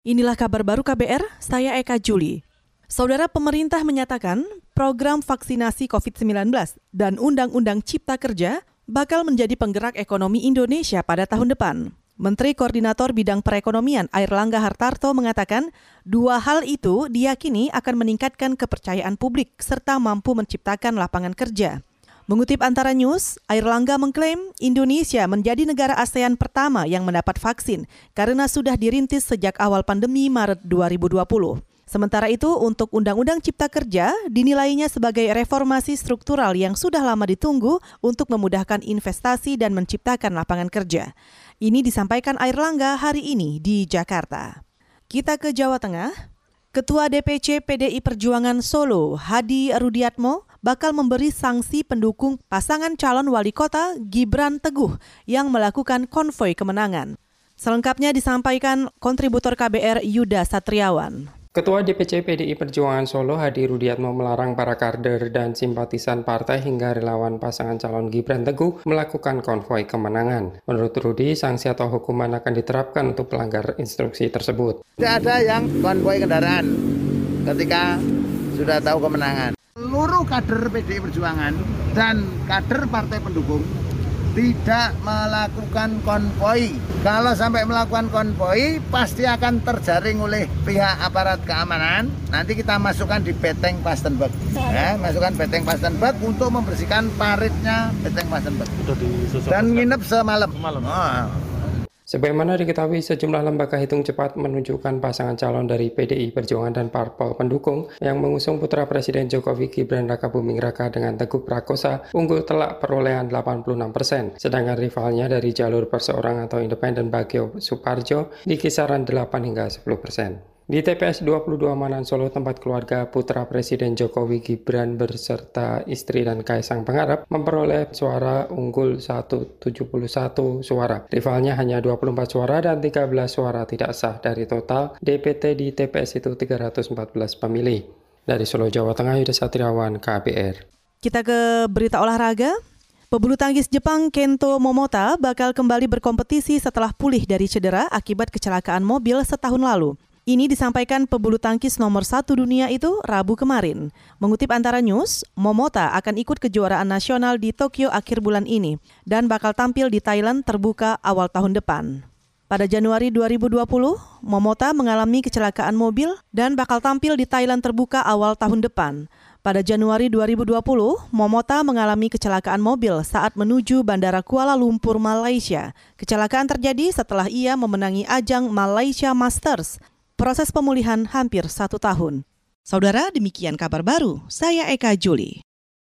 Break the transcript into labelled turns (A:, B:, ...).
A: Inilah kabar baru KBR, saya Eka Juli. Saudara pemerintah menyatakan program vaksinasi COVID-19 dan Undang-Undang Cipta Kerja bakal menjadi penggerak ekonomi Indonesia pada tahun depan. Menteri Koordinator Bidang Perekonomian Airlangga Hartarto mengatakan dua hal itu diyakini akan meningkatkan kepercayaan publik serta mampu menciptakan lapangan kerja. Mengutip Antara News, Air Langga mengklaim Indonesia menjadi negara ASEAN pertama yang mendapat vaksin karena sudah dirintis sejak awal pandemi Maret 2020. Sementara itu, untuk Undang-Undang Cipta Kerja dinilainya sebagai reformasi struktural yang sudah lama ditunggu untuk memudahkan investasi dan menciptakan lapangan kerja. Ini disampaikan Air Langga hari ini di Jakarta. Kita ke Jawa Tengah. Ketua DPC PDI Perjuangan Solo, Hadi Rudiatmo, bakal memberi sanksi pendukung pasangan calon wali kota Gibran Teguh yang melakukan konvoi kemenangan. Selengkapnya disampaikan kontributor KBR Yuda Satriawan.
B: Ketua DPC PDI Perjuangan Solo Hadi Rudiatmo melarang para kader dan simpatisan partai hingga relawan pasangan calon Gibran Teguh melakukan konvoi kemenangan. Menurut Rudi, sanksi atau hukuman akan diterapkan untuk pelanggar instruksi tersebut.
C: Tidak ada yang konvoi kendaraan ketika sudah tahu kemenangan. Seluruh kader PDI Perjuangan dan kader partai pendukung tidak melakukan konvoi. Kalau sampai melakukan konvoi, pasti akan terjaring oleh pihak aparat keamanan. Nanti kita masukkan di Beteng Pastenberg. Ya, masukkan Beteng Pastenberg untuk membersihkan paritnya Beteng Pastenberg. Dan nginep semalam. semalam. Oh.
B: Sebagaimana diketahui, sejumlah lembaga hitung cepat menunjukkan pasangan calon dari PDI Perjuangan dan parpol pendukung yang mengusung putra Presiden Jokowi Gibran Raka Buming Raka dengan Teguh Prakosa unggul telak perolehan 86 persen, sedangkan rivalnya dari jalur perseorang atau independen Bagio Suparjo di kisaran 8 hingga 10 persen. Di TPS 22 Manan Solo, tempat keluarga putra Presiden Jokowi Gibran berserta istri dan Kaisang Pangarep memperoleh suara unggul 171 suara. Rivalnya hanya 24 suara dan 13 suara tidak sah dari total DPT di TPS itu 314 pemilih. Dari Solo, Jawa Tengah, Yuda Satriawan, KBR.
A: Kita ke berita olahraga. Pebulu tangkis Jepang Kento Momota bakal kembali berkompetisi setelah pulih dari cedera akibat kecelakaan mobil setahun lalu. Ini disampaikan pebulu tangkis nomor satu dunia itu Rabu kemarin. Mengutip antara news, Momota akan ikut kejuaraan nasional di Tokyo akhir bulan ini dan bakal tampil di Thailand terbuka awal tahun depan. Pada Januari 2020, Momota mengalami kecelakaan mobil dan bakal tampil di Thailand terbuka awal tahun depan. Pada Januari 2020, Momota mengalami kecelakaan mobil saat menuju Bandara Kuala Lumpur, Malaysia. Kecelakaan terjadi setelah ia memenangi ajang Malaysia Masters Proses pemulihan hampir satu tahun. Saudara, demikian kabar baru. Saya Eka Juli.